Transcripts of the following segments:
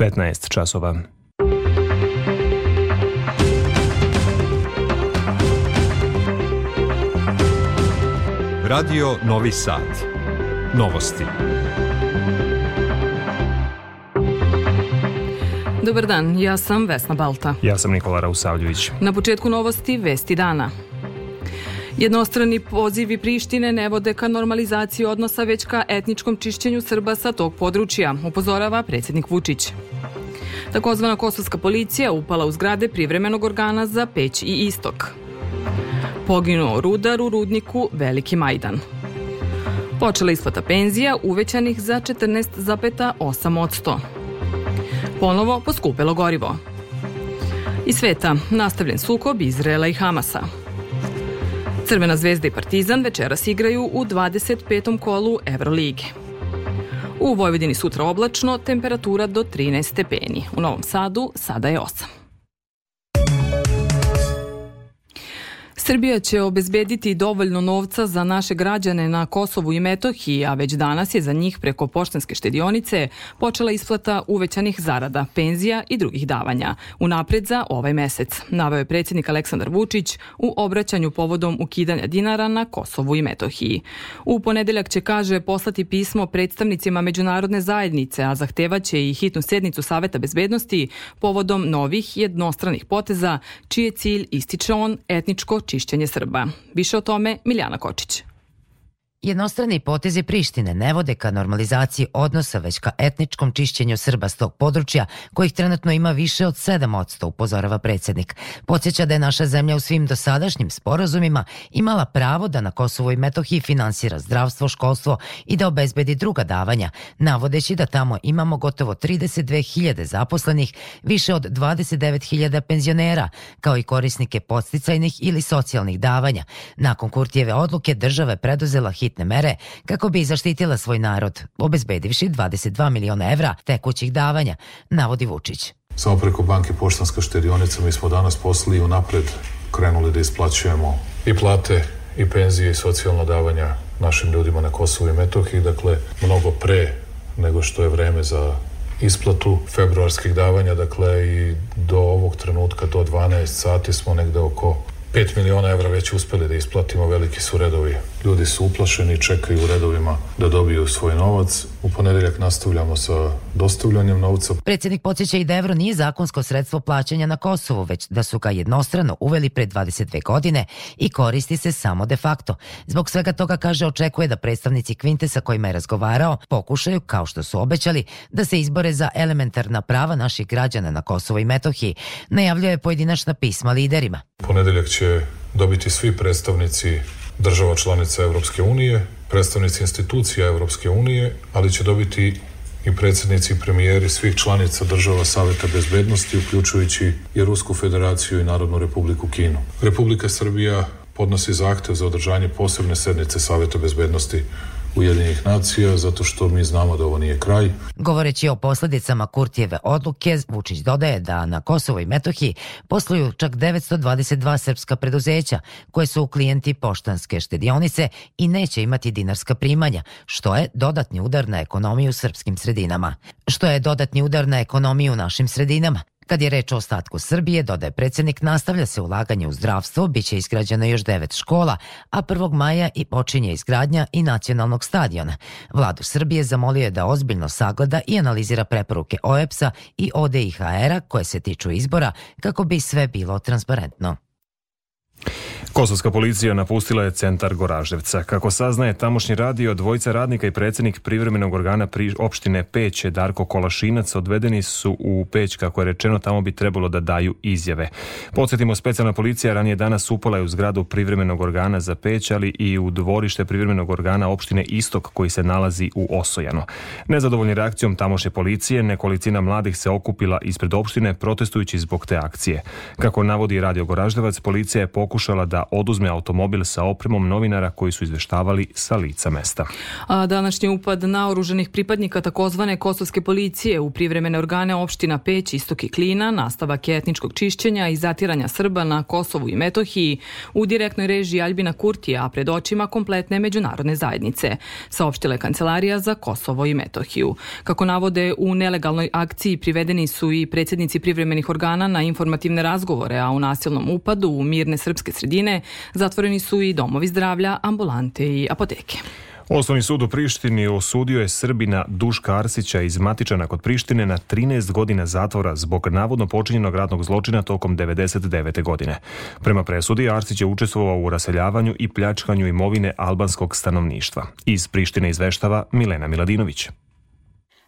15 časova. Radio Novi Sad. Novosti. Dobar dan, ja sam Vesna Balta. Ja sam Nikola Rausavljević. Na početku novosti Vesti dana. Jednostrani pozivi Prištine ne vode ka normalizaciji odnosa već ka etničkom čišćenju Srba sa tog područja, upozorava predsjednik Vučić. Takozvana kosovska policija upala u zgrade privremenog organa za Peć i Istok. Poginuo rudar u rudniku Veliki Majdan. Počela isplata penzija uvećanih za 14,8%. Ponovo poskupelo gorivo. I sveta nastavljen sukob Izrela i Hamasa. Crvena zvezda i Partizan večeras igraju u 25. kolu Evrolige. U Vojvodini sutra oblačno, temperatura do 13 stepeni. U Novom Sadu sada je 8. Srbija će obezbediti dovoljno novca za naše građane na Kosovu i Metohiji, a već danas je za njih preko poštanske štedionice počela isplata uvećanih zarada, penzija i drugih davanja. Unapred za ovaj mesec, naveo je predsjednik Aleksandar Vučić u obraćanju povodom ukidanja dinara na Kosovu i Metohiji. U ponedeljak će, kaže, poslati pismo predstavnicima međunarodne zajednice, a zahtevaće i hitnu sednicu Saveta bezbednosti povodom novih jednostranih poteza, čiji cilj ističe on etničko čišćenje Srba. Više o tome Miljana Kočić. Jednostrani potezi Prištine ne vode ka normalizaciji odnosa, već ka etničkom čišćenju Srba s tog područja, kojih trenutno ima više od 7%, upozorava predsednik. Podsjeća da je naša zemlja u svim dosadašnjim sporazumima imala pravo da na Kosovo i Metohiji finansira zdravstvo, školstvo i da obezbedi druga davanja, navodeći da tamo imamo gotovo 32.000 zaposlenih, više od 29.000 penzionera, kao i korisnike podsticajnih ili socijalnih davanja. Nakon Kurtijeve odluke država je preduzela hit hitne mere kako bi zaštitila svoj narod, obezbedivši 22 miliona evra tekućih davanja, navodi Vučić. Samo preko banke Poštanska štedionica mi smo danas poslali i unapred krenuli da isplaćujemo i plate i penzije i socijalno davanja našim ljudima na Kosovu i Metohiji, dakle mnogo pre nego što je vreme za isplatu februarskih davanja, dakle i do ovog trenutka, do 12 sati smo negde oko 5 miliona evra već uspeli da isplatimo, veliki su redovi. Ljudi su uplašeni, čekaju u redovima da dobiju svoj novac. U ponedeljak nastavljamo sa dostavljanjem novca. Predsjednik podsjeća i da evro nije zakonsko sredstvo plaćanja na Kosovu, već da su ga jednostrano uveli pre 22 godine i koristi se samo de facto. Zbog svega toga kaže očekuje da predstavnici Kvinte sa kojima je razgovarao pokušaju, kao što su obećali, da se izbore za elementarna prava naših građana na Kosovo i Metohiji. Najavljuje pojedinačna pisma liderima. Ponedeljak će dobiti svi predstavnici država članica Evropske unije, predstavnici institucija Evropske unije, ali će dobiti i predsednici i premijeri svih članica država Saveta bezbednosti, uključujući i Rusku federaciju i Narodnu republiku Kinu. Republika Srbija podnosi zahtev za održanje posebne sednice Saveta bezbednosti Ujedinjenih nacija, zato što mi znamo da ovo nije kraj. Govoreći o posledicama Kurtijeve odluke, Vučić dodaje da na Kosovo i Metohiji posluju čak 922 srpska preduzeća, koje su klijenti poštanske štedionice i neće imati dinarska primanja, što je dodatni udar na ekonomiju srpskim sredinama. Što je dodatni udar na ekonomiju našim sredinama? Kad je reč o ostatku Srbije, dodaje predsednik, nastavlja se ulaganje u zdravstvo, bit će izgrađeno još devet škola, a 1. maja i počinje izgradnja i nacionalnog stadiona. Vladu Srbije zamolio je da ozbiljno sagleda i analizira preporuke OEPS-a i ODIHR-a koje se tiču izbora kako bi sve bilo transparentno. Kosovska policija napustila je centar Goraždevca. Kako saznaje tamošnji radio, dvojica radnika i predsednik privremenog organa pri opštine Peće, Darko Kolašinac, odvedeni su u Peć, kako je rečeno, tamo bi trebalo da daju izjave. Podsjetimo, specijalna policija ranije danas upala je u zgradu privremenog organa za Peć, ali i u dvorište privremenog organa opštine Istok, koji se nalazi u Osojano. Nezadovoljni reakcijom tamošnje policije, nekolicina mladih se okupila ispred opštine protestujući zbog te akcije. Kako navodi radio Goraždevac, policija je pokušala pokušala da oduzme automobil sa opremom novinara koji su izveštavali sa lica mesta. A današnji upad naoruženih pripadnika takozvane kosovske policije u privremene organe opština Peć, Istok i Klina, nastavak etničkog čišćenja i zatiranja Srba na Kosovu i Metohiji u direktnoj režiji Albina Kurtija, a pred očima kompletne međunarodne zajednice, saopštila je Kancelarija za Kosovo i Metohiju. Kako navode, u nelegalnoj akciji privedeni su i predsjednici privremenih organa na informativne razgovore, a u nasilnom upadu u mirne srpske sredine zatvoreni su i domovi zdravlja, ambulante i apoteke. Osnovni sud u Prištini osudio je Srbina Duška Arsića iz Matičana kod Prištine na 13 godina zatvora zbog navodno počinjenog ratnog zločina tokom 99. godine. Prema presudi Arsić je učestvovao u raseljavanju i pljačkanju imovine albanskog stanovništva. Iz Prištine izveštava Milena Miladinović.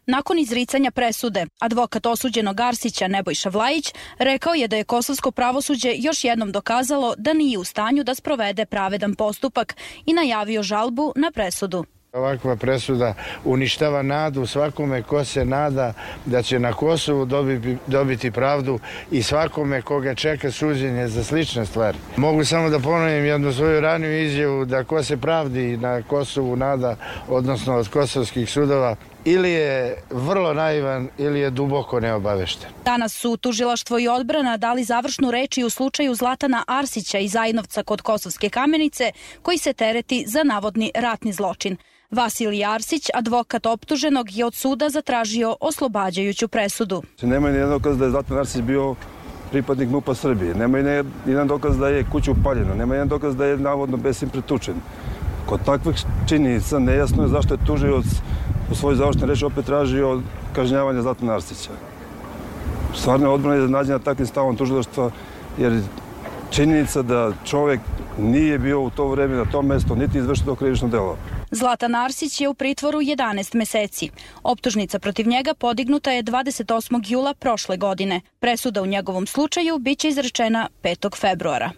Nakon izricanja presude, advokat osuđenog Arsića Nebojša Vlajić rekao je da je kosovsko pravosuđe još jednom dokazalo da nije u stanju da sprovede pravedan postupak i najavio žalbu na presudu. Ovakva presuda uništava nadu svakome ko se nada da će na Kosovu dobiti, dobiti pravdu i svakome koga čeka suđenje za slične stvari. Mogu samo da ponovim jednu svoju raniju izjavu da ko se pravdi na Kosovu nada, odnosno od kosovskih sudova, ili je vrlo naivan ili je duboko neobavešten. Danas su tužilaštvo i odbrana dali završnu reč i u slučaju Zlatana Arsića iz Zajnovca kod Kosovske kamenice koji se tereti za navodni ratni zločin. Vasilij Arsić, advokat optuženog, je od suda zatražio oslobađajuću presudu. Nema ni jedan dokaz da je Zlatan Arsić bio pripadnik MUPA Srbije. Nema ni jedan dokaz da je kuća upaljena. Nema jedan dokaz da je navodno besim pretučen. Kod takvih činjenica nejasno je zašto je tužioc u svojoj završnoj reči opet tražio kažnjavanje Zlatana Arsića. Stvarno odbrana je nađena takvim stavom tužilaštva jer činjenica da čovek nije bio u to vreme na tom mestu, niti izvršio to krivično delo. Zlatan Arsić je u pritvoru 11 meseci. Optužnica protiv njega podignuta je 28. jula prošle godine. Presuda u njegovom slučaju biće izrečena 5. februara.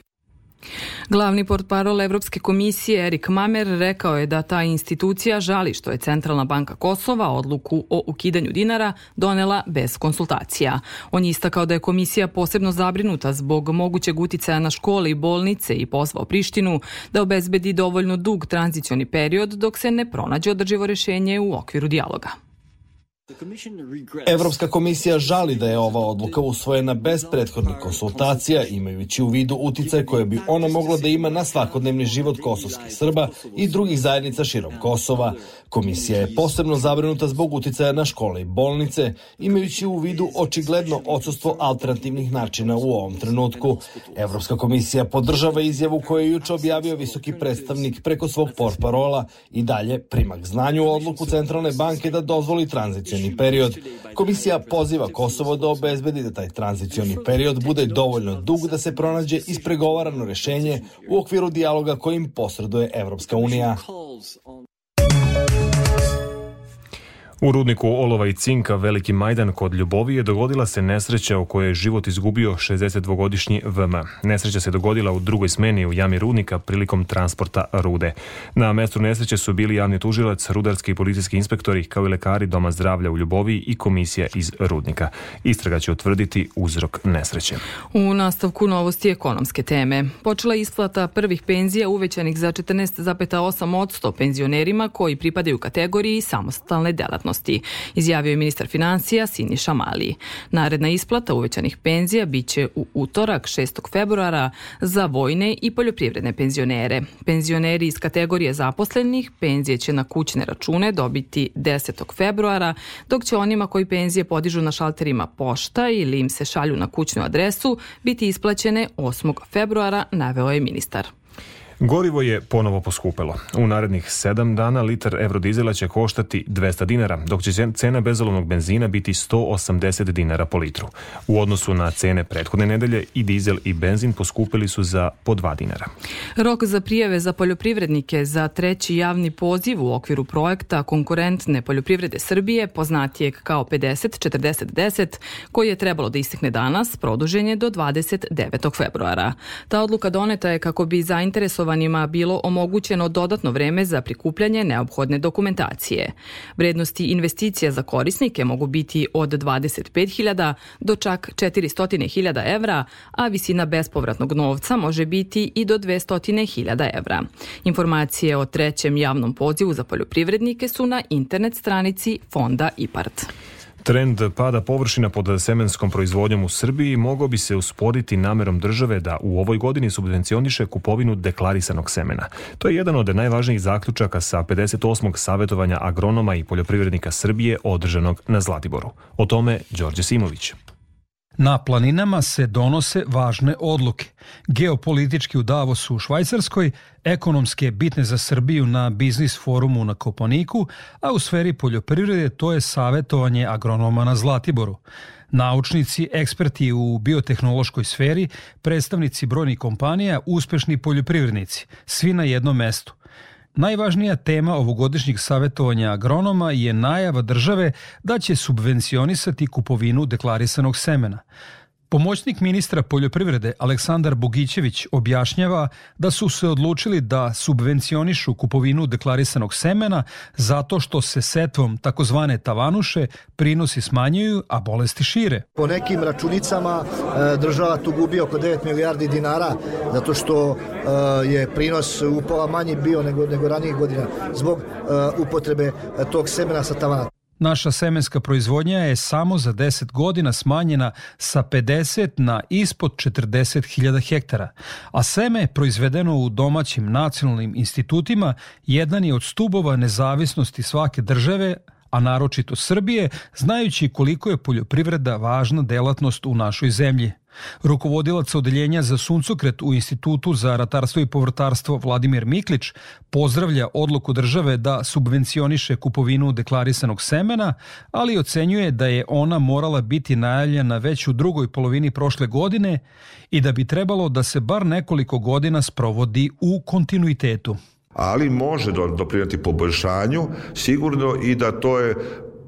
Glavni portparol Evropske komisije Erik Mamer rekao je da ta institucija žali što je Centralna banka Kosova odluku o ukidanju dinara donela bez konsultacija. On je istakao da je komisija posebno zabrinuta zbog mogućeg uticaja na škole i bolnice i pozvao Prištinu da obezbedi dovoljno dug tranzicioni period dok se ne pronađe održivo rešenje u okviru dijaloga. Evropska komisija žali da je ova odluka usvojena bez prethodnih konsultacija, imajući u vidu uticaj koje bi ona mogla da ima na svakodnevni život kosovskih Srba i drugih zajednica širom Kosova. Komisija je posebno zabrinuta zbog uticaja na škole i bolnice, imajući u vidu očigledno odsustvo alternativnih načina u ovom trenutku. Evropska komisija podržava izjavu koju je juče objavio visoki predstavnik preko svog portparola i dalje primak znanju odluku Centralne banke da dozvoli tranziciju tranzicioni period. Komisija poziva Kosovo da obezbedi da taj tranzicioni period bude dovoljno dug da se pronađe ispregovarano rešenje u okviru dijaloga kojim posreduje Evropska unija. U rudniku olova i cinka Veliki Majdan kod Ljubovije dogodila se nesreća u kojoj je život izgubio 62-godišnji VM. Nesreća se dogodila u drugoj smeni u jami rudnika prilikom transporta rude. Na mestu nesreće su bili javni tužilac, rudarski i policijski inspektori, kao i lekari Doma zdravlja u Ljuboviji i komisija iz rudnika. Istraga će utvrditi uzrok nesreće. U nastavku novosti ekonomske teme. Počela isplata prvih penzija uvećanih za 14,8% penzionerima koji pripadaju kategoriji samostalne delatnosti delatnosti, izjavio je ministar financija Siniša Mali. Naredna isplata uvećanih penzija biće u utorak 6. februara za vojne i poljoprivredne penzionere. Penzioneri iz kategorije zaposlenih penzije će na kućne račune dobiti 10. februara, dok će onima koji penzije podižu na šalterima pošta ili im se šalju na kućnu adresu biti isplaćene 8. februara, naveo je ministar. Gorivo je ponovo poskupelo. U narednih sedam dana litar eurodizela će koštati 200 dinara, dok će cena bezolovnog benzina biti 180 dinara po litru. U odnosu na cene prethodne nedelje i dizel i benzin poskupili su za po 2 dinara. Rok za prijave za poljoprivrednike za treći javni poziv u okviru projekta Konkurentne poljoprivrede Srbije, poznatijeg kao 50-40-10, koji je trebalo da istekne danas, produžen je do 29. februara. Ta odluka doneta je kako bi zainteresovani zainteresovanima bilo omogućeno dodatno vreme za prikupljanje neophodne dokumentacije. Vrednosti investicija za korisnike mogu biti od 25.000 do čak 400.000 evra, a visina bespovratnog novca može biti i do 200.000 evra. Informacije o trećem javnom pozivu za poljoprivrednike su na internet stranici fonda IPART. Trend pada površina pod semenskom proizvodnjom u Srbiji mogao bi se usporiti namerom države da u ovoj godini subvencioniše kupovinu deklarisanog semena. To je jedan od najvažnijih zaključaka sa 58. savjetovanja agronoma i poljoprivrednika Srbije održanog na Zlatiboru. O tome Đorđe Simović. Na planinama se donose važne odluke. Geopolitički u Davosu u Švajcarskoj, ekonomske bitne za Srbiju na biznis forumu na Koponiku, a u sferi poljoprivrede to je savetovanje agronoma na Zlatiboru. Naučnici, eksperti u biotehnološkoj sferi, predstavnici brojnih kompanija, uspešni poljoprivrednici, svi na jednom mestu – Najvažnija tema ovogodišnjeg savjetovanja agronoma je najava države da će subvencionisati kupovinu deklarisanog semena. Pomoćnik ministra poljoprivrede Aleksandar Bogićević objašnjava da su se odlučili da subvencionišu kupovinu deklarisanog semena zato što se setvom takozvane tavanuše prinosi smanjuju, a bolesti šire. Po nekim računicama e, država tu gubi oko 9 milijardi dinara zato što e, je prinos upola manji bio nego, nego ranijih godina zbog e, upotrebe tog semena sa tavana. Naša semenska proizvodnja je samo za 10 godina smanjena sa 50 na ispod 40.000 hektara, a seme proizvedeno u domaćim nacionalnim institutima jedan je od stubova nezavisnosti svake države, a naročito Srbije, znajući koliko je poljoprivreda važna delatnost u našoj zemlji. Rukovodilac odeljenja za suncokret u Institutu za ratarstvo i povrtarstvo Vladimir Miklić pozdravlja odluku države da subvencioniše kupovinu deklarisanog semena, ali ocenjuje da je ona morala biti najavljena već u drugoj polovini prošle godine i da bi trebalo da se bar nekoliko godina sprovodi u kontinuitetu. Ali može doprinati poboljšanju sigurno i da to je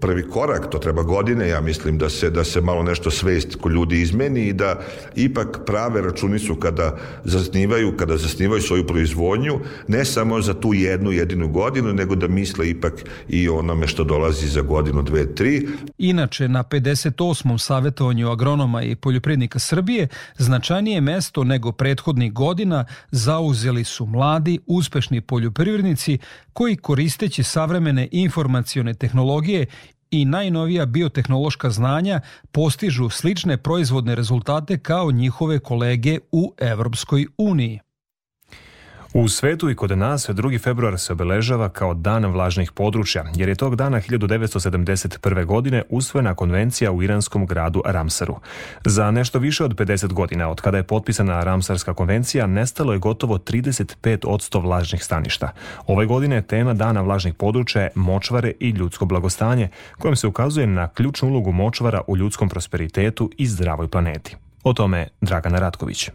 prvi korak, to treba godine, ja mislim da se, da se malo nešto svest kod ljudi izmeni i da ipak prave računicu kada zasnivaju, kada zasnivaju svoju proizvodnju, ne samo za tu jednu jedinu godinu, nego da misle ipak i onome što dolazi za godinu, dve, tri. Inače, na 58. savjetovanju agronoma i poljoprednika Srbije značajnije mesto nego prethodnih godina zauzeli su mladi, uspešni poljoprivrednici koji koristeći savremene informacione tehnologije i najnovija biotehnološka znanja postižu slične proizvodne rezultate kao njihove kolege u Evropskoj uniji. U svetu i kod nas 2. februar se obeležava kao dan vlažnih područja, jer je tog dana 1971. godine usvojena konvencija u iranskom gradu Ramsaru. Za nešto više od 50 godina od kada je potpisana Ramsarska konvencija, nestalo je gotovo 35 od vlažnih staništa. Ove godine tema dana vlažnih područja je močvare i ljudsko blagostanje, kojom se ukazuje na ključnu ulogu močvara u ljudskom prosperitetu i zdravoj planeti. O tome Dragana Ratković.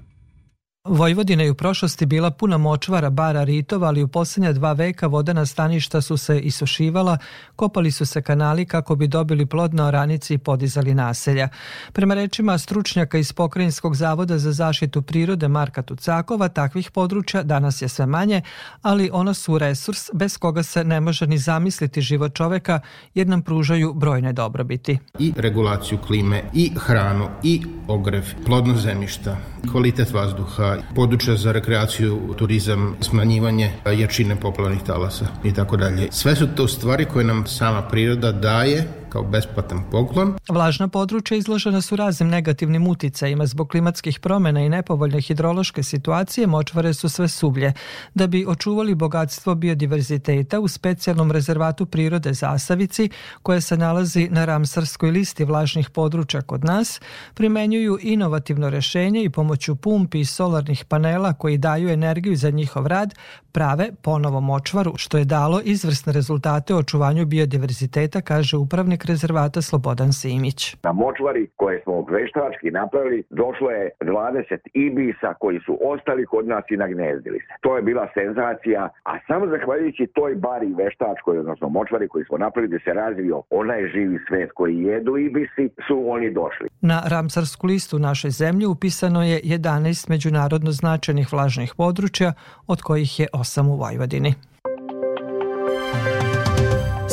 Vojvodina je u prošlosti bila puna močvara, bara, ritova, ali u poslednja dva veka vodena staništa su se isušivala, kopali su se kanali kako bi dobili plod na oranici i podizali naselja. Prema rečima stručnjaka iz Pokrajinskog zavoda za zaštitu prirode Marka Tucakova, takvih područja danas je sve manje, ali ona su resurs bez koga se ne može ni zamisliti život čoveka jer nam pružaju brojne dobrobiti. I regulaciju klime, i hranu, i ogrev, plodno zemljišta, kvalitet vazduha, područja za rekreaciju, turizam, smanjivanje jačine poplavnih talasa i tako dalje. Sve su to stvari koje nam sama priroda daje kao besplatan poklon. Vlažna područja izložena su raznim negativnim uticajima zbog klimatskih promena i nepovoljne hidrološke situacije, močvare su sve sublje. Da bi očuvali bogatstvo biodiverziteta u specijalnom rezervatu prirode Zasavici, koja se nalazi na Ramsarskoj listi vlažnih područja kod nas, primenjuju inovativno rešenje i pomoću pumpi i solarnih panela koji daju energiju za njihov rad, prave ponovo močvaru, što je dalo izvrsne rezultate u očuvanju biodiverziteta, kaže upravnik načelnik rezervata Slobodan Simić. Na močvari koje smo veštački napravili došlo je 20 ibisa koji su ostali kod nas i nagnezdili se. To je bila senzacija, a samo zahvaljujući toj bari veštačkoj, odnosno močvari koji smo napravili da se razvio onaj živi svet koji jedu ibisi, su oni došli. Na Ramsarsku listu naše zemlje upisano je 11 međunarodno značajnih vlažnih područja, od kojih je 8 u Vojvodini.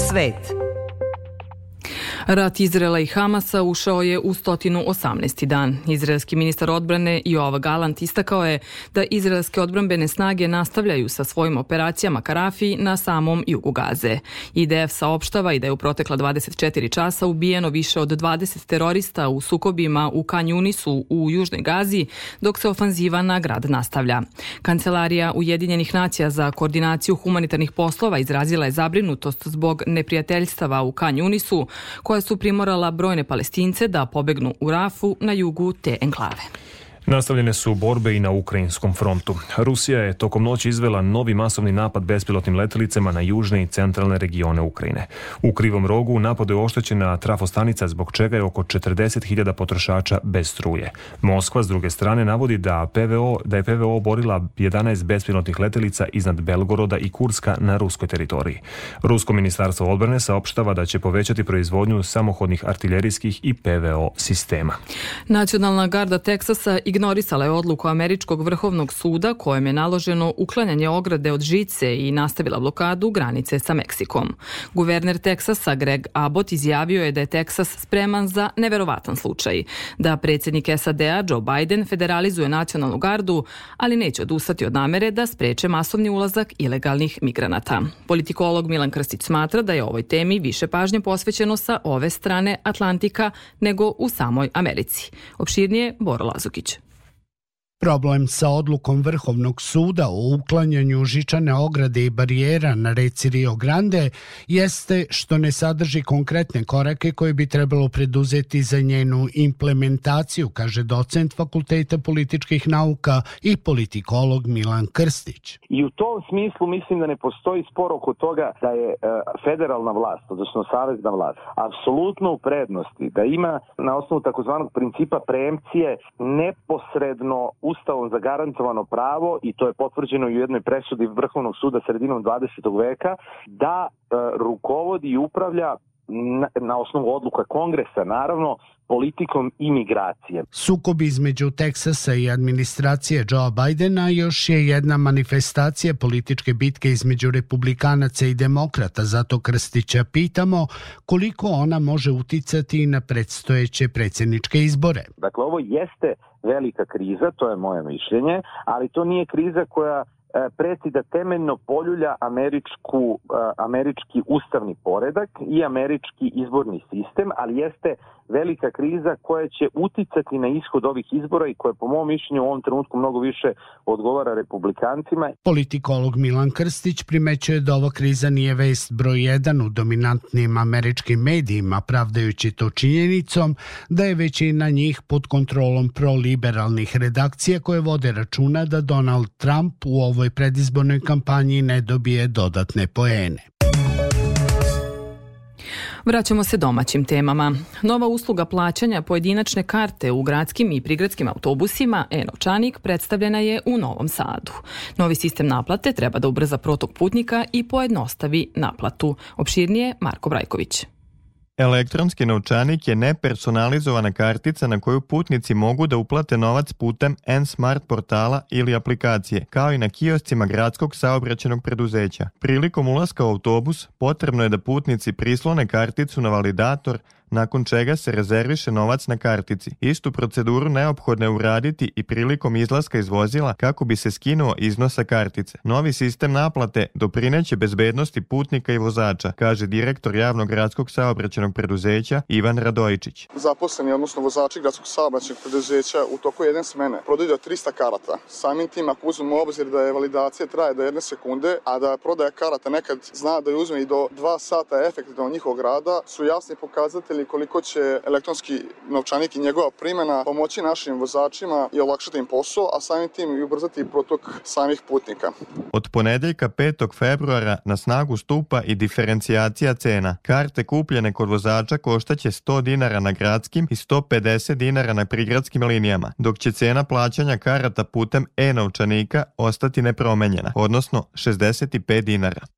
Svet. Rat Izrela i Hamasa ušao je u 118. dan. Izraelski ministar odbrane Joava Galant istakao je da izraelske odbrambene snage nastavljaju sa svojim operacijama Karafi na samom jugu Gaze. IDF saopštava i da je u protekla 24 časa ubijeno više od 20 terorista u sukobima u Kanjunisu u Južnoj Gazi, dok se ofanziva na grad nastavlja. Kancelarija Ujedinjenih nacija za koordinaciju humanitarnih poslova izrazila je zabrinutost zbog neprijateljstava u Kanjunisu, koja koja su primorala brojne palestince da pobegnu u Rafu na jugu te enklave. Nastavljene su borbe i na ukrajinskom frontu. Rusija je tokom noći izvela novi masovni napad bespilotnim letelicama na južne i centralne regione Ukrajine. U krivom rogu u napadu je oštećena trafostanica zbog čega je oko 40.000 potrošača bez struje. Moskva s druge strane navodi da PVO da je PVO oborila 11 bespilotnih letelica iznad Belgoroda i Kurska na ruskoj teritoriji. Rusko ministarstvo odbrane saopštava da će povećati proizvodnju samohodnih artiljerijskih i PVO sistema. Nacionalna garda Teksasa i ignorisala je odluku Američkog vrhovnog suda kojem je naloženo uklanjanje ograde od žice i nastavila blokadu granice sa Meksikom. Guverner Teksasa Greg Abbott izjavio je da je Teksas spreman za neverovatan slučaj, da predsjednik SAD-a Joe Biden federalizuje nacionalnu gardu, ali neće odustati od namere da spreče masovni ulazak ilegalnih migranata. Politikolog Milan Krstić smatra da je ovoj temi više pažnje posvećeno sa ove strane Atlantika nego u samoj Americi. Opširnije Boro Lazukić. Problem sa odlukom Vrhovnog suda o uklanjanju žičane ograde i barijera na reci Rio Grande jeste što ne sadrži konkretne korake koje bi trebalo preduzeti za njenu implementaciju, kaže docent Fakulteta političkih nauka i politikolog Milan Krstić. I u tom smislu mislim da ne postoji spor oko toga da je e, federalna vlast, odnosno savezna vlast, apsolutno u prednosti da ima na osnovu takozvanog principa preemcije neposredno ustavom zagarantovano pravo i to je potvrđeno i u jednoj presudi Vrhovnog suda sredinom 20. veka da e, rukovodi i upravlja na, na osnovu odluka kongresa, naravno, politikom imigracije. Sukob između Teksasa i administracije Joe Bidena još je jedna manifestacija političke bitke između republikanaca i demokrata, zato Krstića pitamo koliko ona može uticati na predstojeće predsjedničke izbore. Dakle, ovo jeste velika kriza, to je moje mišljenje, ali to nije kriza koja preti da temeljno poljulja američku, e, američki ustavni poredak i američki izborni sistem, ali jeste velika kriza koja će uticati na ishod ovih izbora i koja po mom mišljenju u ovom trenutku mnogo više odgovara republikancima. Politikolog Milan Krstić primećuje da ova kriza nije vest broj 1 u dominantnim američkim medijima, pravdajući to činjenicom da je većina njih pod kontrolom proliberalnih redakcija koje vode računa da Donald Trump u ovoj predizbornoj kampanji ne dobije dodatne poene. Vraćamo se domaćim temama. Nova usluga plaćanja pojedinačne karte u gradskim i prigradskim autobusima e-novčanik predstavljena je u Novom Sadu. Novi sistem naplate treba da ubrza protok putnika i pojednostavi naplatu. Opširnije Marko Brajković. Elektronski novčanik je nepersonalizovana kartica na koju putnici mogu da uplate novac putem N-Smart portala ili aplikacije, kao i na kioscima gradskog saobraćenog preduzeća. Prilikom ulaska u autobus potrebno je da putnici prislone karticu na validator nakon čega se rezerviše novac na kartici. Istu proceduru neophodno je uraditi i prilikom izlaska iz vozila kako bi se skinuo iznos sa kartice. Novi sistem naplate doprineće bezbednosti putnika i vozača, kaže direktor javnog gradskog saobraćenog preduzeća Ivan Radojičić. Zaposleni, odnosno vozači gradskog saobraćenog preduzeća u toku jedne smene prodaju do 300 karata. Samim tim, ako uzmemo obzir da je validacija traje do jedne sekunde, a da prodaja karata nekad zna da je uzme i do 2 sata efektivno njihovog rada, su jasni pokazatelji videli koliko će elektronski novčanik i njegova primjena pomoći našim vozačima i olakšati im posao, a samim tim i ubrzati protok samih putnika. Od ponedeljka 5. februara na snagu stupa i diferencijacija cena. Karte kupljene kod vozača koštaće 100 dinara na gradskim i 150 dinara na prigradskim linijama, dok će cena plaćanja karata putem e-novčanika ostati nepromenjena, odnosno 65 dinara.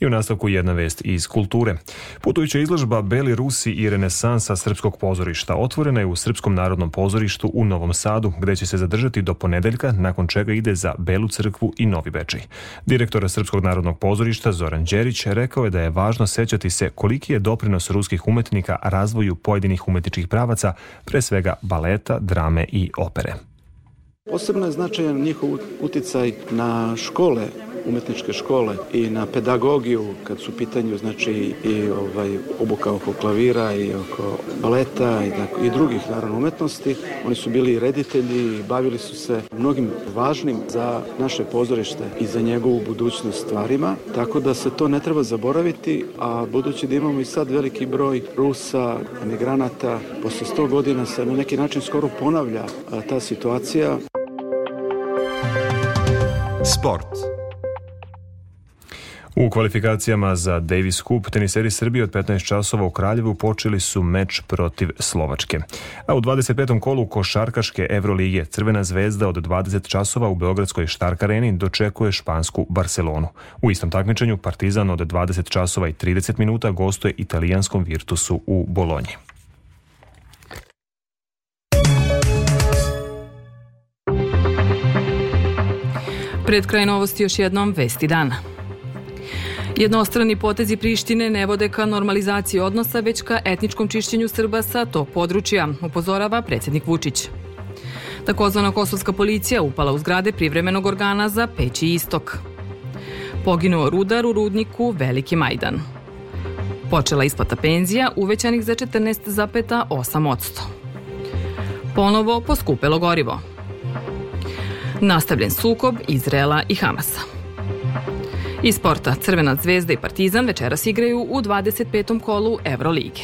I u nastavku jedna vest iz kulture. Putujuća izložba Beli Rusi i renesansa srpskog pozorišta otvorena je u Srpskom narodnom pozorištu u Novom Sadu, gde će se zadržati do ponedeljka, nakon čega ide za Belu crkvu i Novi Bečej. Direktor Srpskog narodnog pozorišta Zoran Đerić rekao je da je važno sećati se koliki je doprinos ruskih umetnika razvoju pojedinih umetničkih pravaca, pre svega baleta, drame i opere. Posebno je značajan njihov uticaj na škole umetničke škole i na pedagogiju kad su pitanju znači i ovaj obuka oko klavira i oko baleta i, tako, i drugih naravno umetnosti. Oni su bili reditelji i bavili su se mnogim važnim za naše pozorište i za njegovu budućnost stvarima, tako da se to ne treba zaboraviti, a budući da imamo i sad veliki broj Rusa, emigranata, posle 100 godina se na neki način skoro ponavlja ta situacija. Sport. U kvalifikacijama za Davis Cup teniseri Srbije od 15 časova u Kraljevu počeli su meč protiv Slovačke. A u 25. kolu košarkaške Evrolige Crvena zvezda od 20 časova u Beogradskoj Štark areni dočekuje špansku Barcelonu. U istom takmičenju Partizan od 20 časova i 30 minuta gostuje italijanskom Virtusu u Bolonji. Pred kraj novosti još jednom vesti dana. Jednostrani potezi Prištine ne vode ka normalizaciji odnosa, već ka etničkom čišćenju Srba sa tog područja, upozorava predsjednik Vučić. Takozvana kosovska policija upala u zgrade privremenog organa za Peći istok. Poginuo rudar u rudniku Veliki Majdan. Počela isplata penzija uvećanih za 14,8%. Ponovo poskupelo gorivo. Nastavljen sukob Izrela i Hamasa. Iz sporta Crvena zvezda i Partizan večeras igraju u 25. kolu Evrolige.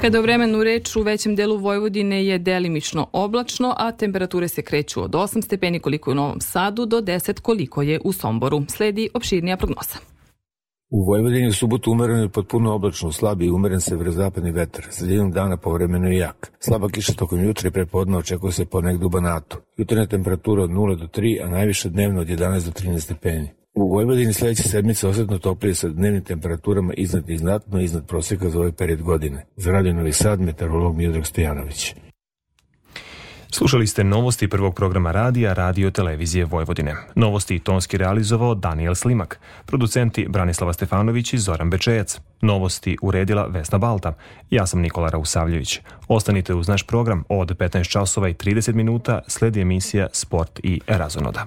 Kada o vremenu reč u većem delu Vojvodine je delimično oblačno, a temperature se kreću od 8 stepeni koliko je u Novom Sadu do 10 koliko je u Somboru. Sledi opširnija prognoza. U Vojvodini u subotu umereno je potpuno oblačno, slabi i umeren severozapadni vetar. Sredinom dana povremeno i jak. Slaba kiša tokom jutra i prepodne očekuje se ponegde u Banatu. Jutarnja temperatura od 0 do 3, a najviše dnevno od 11 do 13 stepeni. U Vojvodini sledeće sedmice osetno toplije sa dnevnim temperaturama iznad i znatno iznad proseka za ovaj period godine. Za Radio Novi Sad, meteorolog Miodrag Stojanović. Slušali ste novosti prvog programa radija Radio Televizije Vojvodine. Novosti tonski realizovao Daniel Slimak, producenti Branislava Stefanović i Zoran Bečejac. Novosti uredila Vesna Balta. Ja sam Nikola Rausavljević. Ostanite uz naš program od 15 časova i 30 minuta sledi emisija Sport i Razonoda.